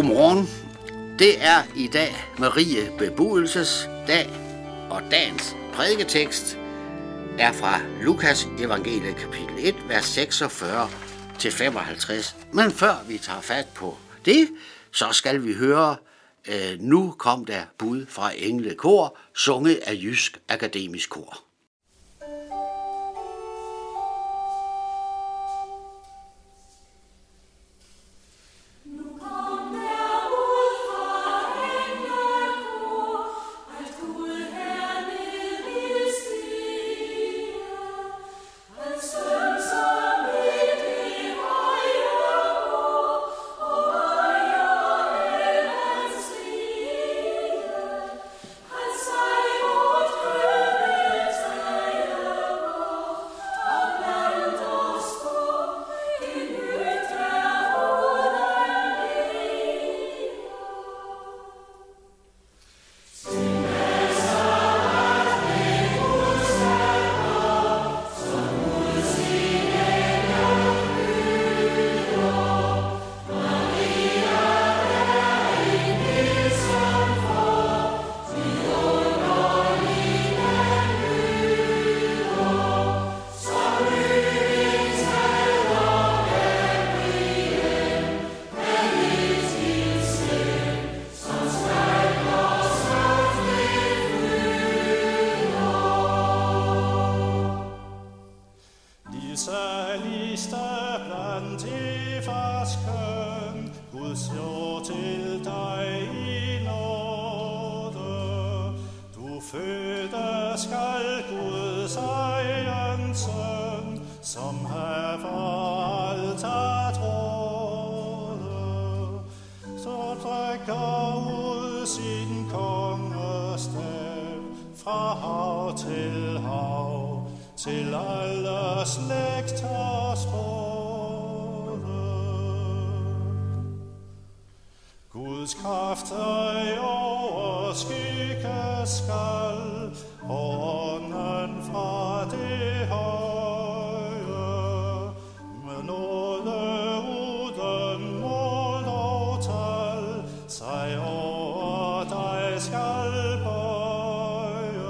Godmorgen. Det er i dag Marie Bebudelses dag, og dagens prædiketekst er fra Lukas evangeliet kapitel 1, vers 46 til 55. Men før vi tager fat på det, så skal vi høre, øh, nu kom der bud fra Engle Kor, sunget af Jysk Akademisk Kor. Skal Gud sejren søn, som haver altar tråde, så trækker ud sin kongestav fra hav til hav, til alle slægters råde. Guds kraft er over overskygge skal, ånden fra det høje, med nåde uden mål og tal, sig over dig skal bøje.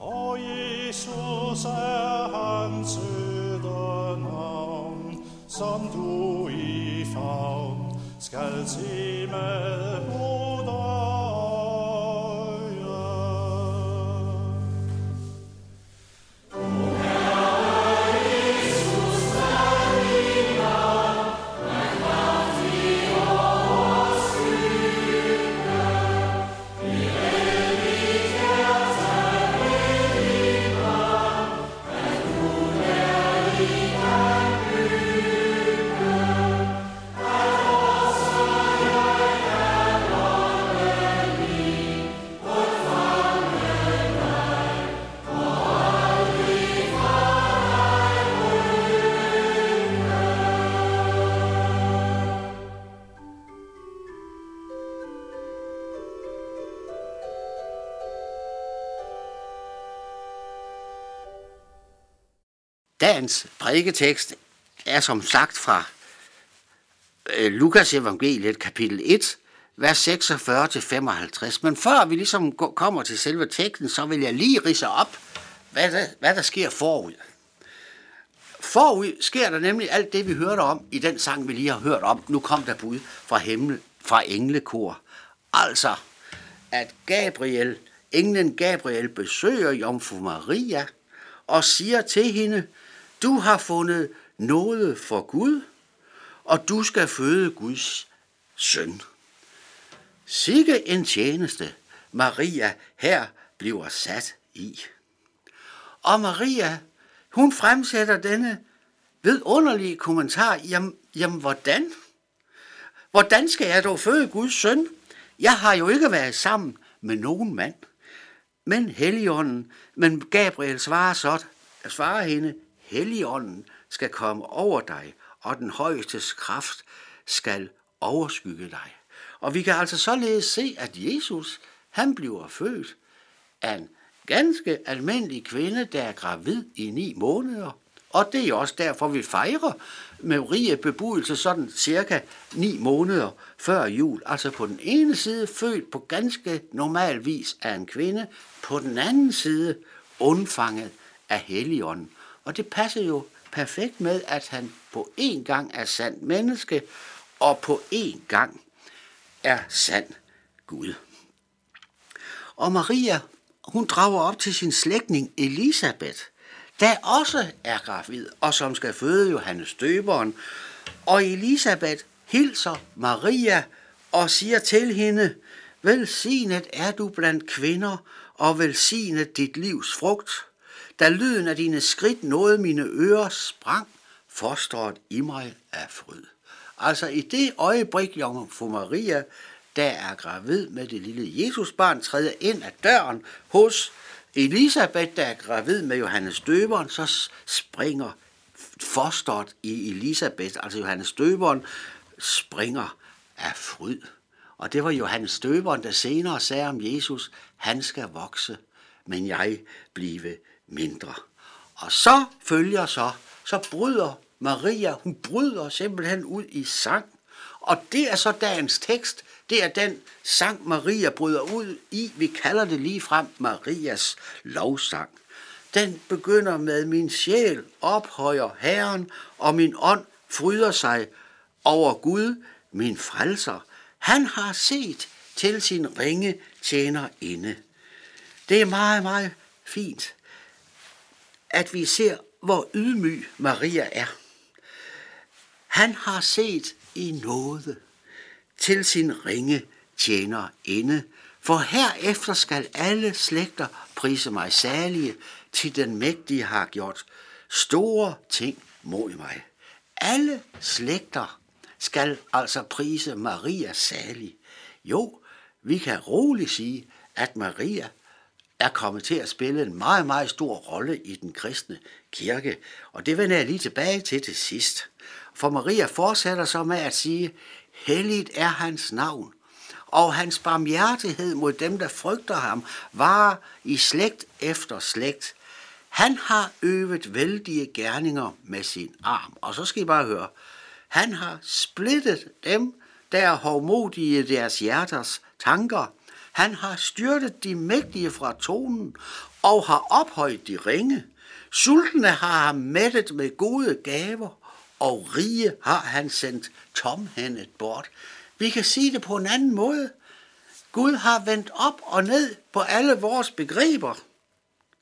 Og Jesus er hans søde navn, som du i favn skal se med mod Dagens prædiketekst er som sagt fra øh, Lukas evangeliet kapitel 1, vers 46 til 55. Men før vi ligesom kommer til selve teksten, så vil jeg lige rise op, hvad der, hvad der sker forud. Forud sker der nemlig alt det, vi hørte om i den sang, vi lige har hørt om. Nu kom der bud fra himmel, fra englekor. Altså, at Gabriel, englen Gabriel besøger Jomfru Maria og siger til hende, du har fundet noget for Gud, og du skal føde Guds søn. Sikke en tjeneste, Maria her bliver sat i. Og Maria, hun fremsætter denne vidunderlige kommentar, jamen, jamen hvordan? Hvordan skal jeg dog føde Guds søn? Jeg har jo ikke været sammen med nogen mand. Men Helligånden, men Gabriel svarer så, svarer hende, Helligånden skal komme over dig, og den højestes kraft skal overskygge dig. Og vi kan altså således se, at Jesus, han bliver født af en ganske almindelig kvinde, der er gravid i ni måneder, Og det er også derfor, vi fejrer Maria bebudelse sådan cirka ni måneder før jul. Altså på den ene side født på ganske normal vis af en kvinde, på den anden side undfanget af Helligånden. Og det passer jo perfekt med, at han på én gang er sand menneske, og på én gang er sand Gud. Og Maria, hun drager op til sin slægtning Elisabeth, der også er gravid, og som skal føde Johannes døberen. Og Elisabeth hilser Maria og siger til hende, Velsignet er du blandt kvinder, og velsignet dit livs frugt. Da lyden af dine skridt nåede mine ører, sprang fosteret i mig af fryd. Altså i det øjeblik, jomfru Maria, der er gravid med det lille Jesusbarn, træder ind ad døren hos Elisabeth, der er gravid med Johannes døberen, så springer fosteret i Elisabeth, altså Johannes døberen, springer af fryd. Og det var Johannes døberen, der senere sagde om Jesus, han skal vokse, men jeg blive mindre. Og så følger så, så bryder Maria, hun bryder simpelthen ud i sang. Og det er så dagens tekst, det er den sang, Maria bryder ud i. Vi kalder det lige frem Marias lovsang. Den begynder med min sjæl ophøjer Herren, og min ånd fryder sig over Gud, min frelser. Han har set til sin ringe tjener inde. Det er meget, meget fint, at vi ser, hvor ydmyg Maria er. Han har set i nåde til sin ringe tjener inde, for herefter skal alle slægter prise mig salige, til den mægtige har gjort store ting mod mig. Alle slægter skal altså prise Maria salig. Jo, vi kan roligt sige, at Maria er kommet til at spille en meget, meget stor rolle i den kristne kirke, og det vender jeg lige tilbage til til sidst. For Maria fortsætter så med at sige, Helligt er hans navn, og hans barmhjertighed mod dem, der frygter ham, var i slægt efter slægt. Han har øvet vældige gerninger med sin arm. Og så skal I bare høre, han har splittet dem, der er hovmodige deres hjerters tanker. Han har styrtet de mægtige fra tonen og har ophøjet de ringe. Sultne har ham mættet med gode gaver, og rige har han sendt tomhændet bort. Vi kan sige det på en anden måde. Gud har vendt op og ned på alle vores begreber.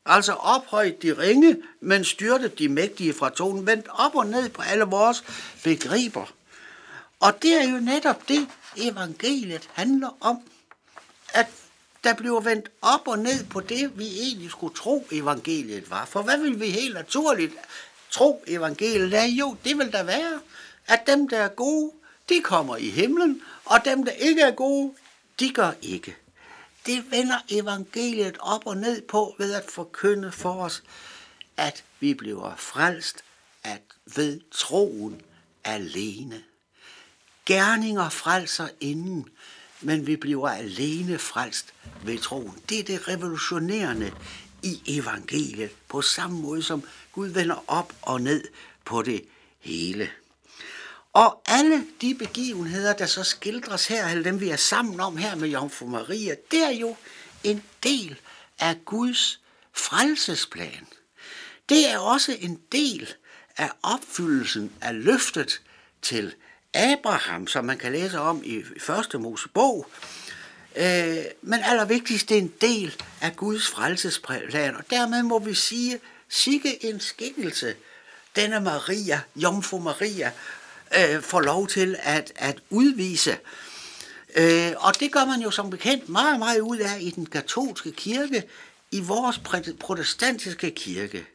Altså ophøjet de ringe, men styrtet de mægtige fra tonen, vendt op og ned på alle vores begreber. Og det er jo netop det, evangeliet handler om. At der bliver vendt op og ned på det, vi egentlig skulle tro, evangeliet var. For hvad vil vi helt naturligt tro evangeliet er? Jo, det vil der være, at dem, der er gode, de kommer i himlen, og dem, der ikke er gode, de gør ikke. Det vender evangeliet op og ned på ved at forkynde for os, at vi bliver frelst at ved troen alene. Gerninger frelser inden, men vi bliver alene frelst ved troen. Det er det revolutionerende i evangeliet, på samme måde som Gud vender op og ned på det hele. Og alle de begivenheder, der så skildres her, eller dem vi er sammen om her med Jomfru Maria, det er jo en del af Guds frelsesplan. Det er også en del af opfyldelsen af løftet til Abraham, som man kan læse om i første Mosebog. Øh, men allervigtigst, det er en del af Guds frelsesplan, og dermed må vi sige, sikke en skikkelse, denne Maria, Jomfru Maria, øh, får lov til at, at udvise. Øh, og det gør man jo som bekendt meget, meget ud af i den katolske kirke, i vores protestantiske kirke.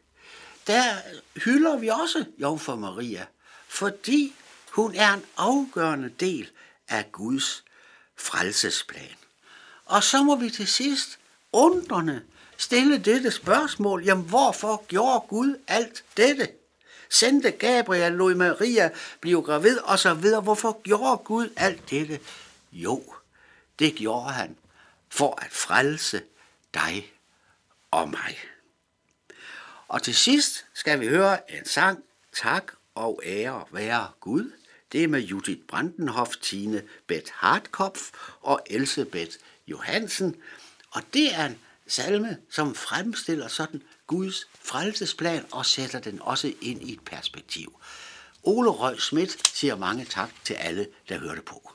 Der hylder vi også Jomfru Maria, fordi hun er en afgørende del af Guds frelsesplan. Og så må vi til sidst undrende stille dette spørgsmål, jamen hvorfor gjorde Gud alt dette? Sendte Gabriel, lod Maria blive gravid og så videre. Hvorfor gjorde Gud alt dette? Jo, det gjorde han for at frelse dig og mig. Og til sidst skal vi høre en sang, Tak og ære være Gud. Det er med Judith Brandenhoff, Tine Beth Hartkopf og Elsebeth Johansen. Og det er en salme, som fremstiller sådan Guds frelsesplan og sætter den også ind i et perspektiv. Ole Røg Schmidt siger mange tak til alle, der hørte på.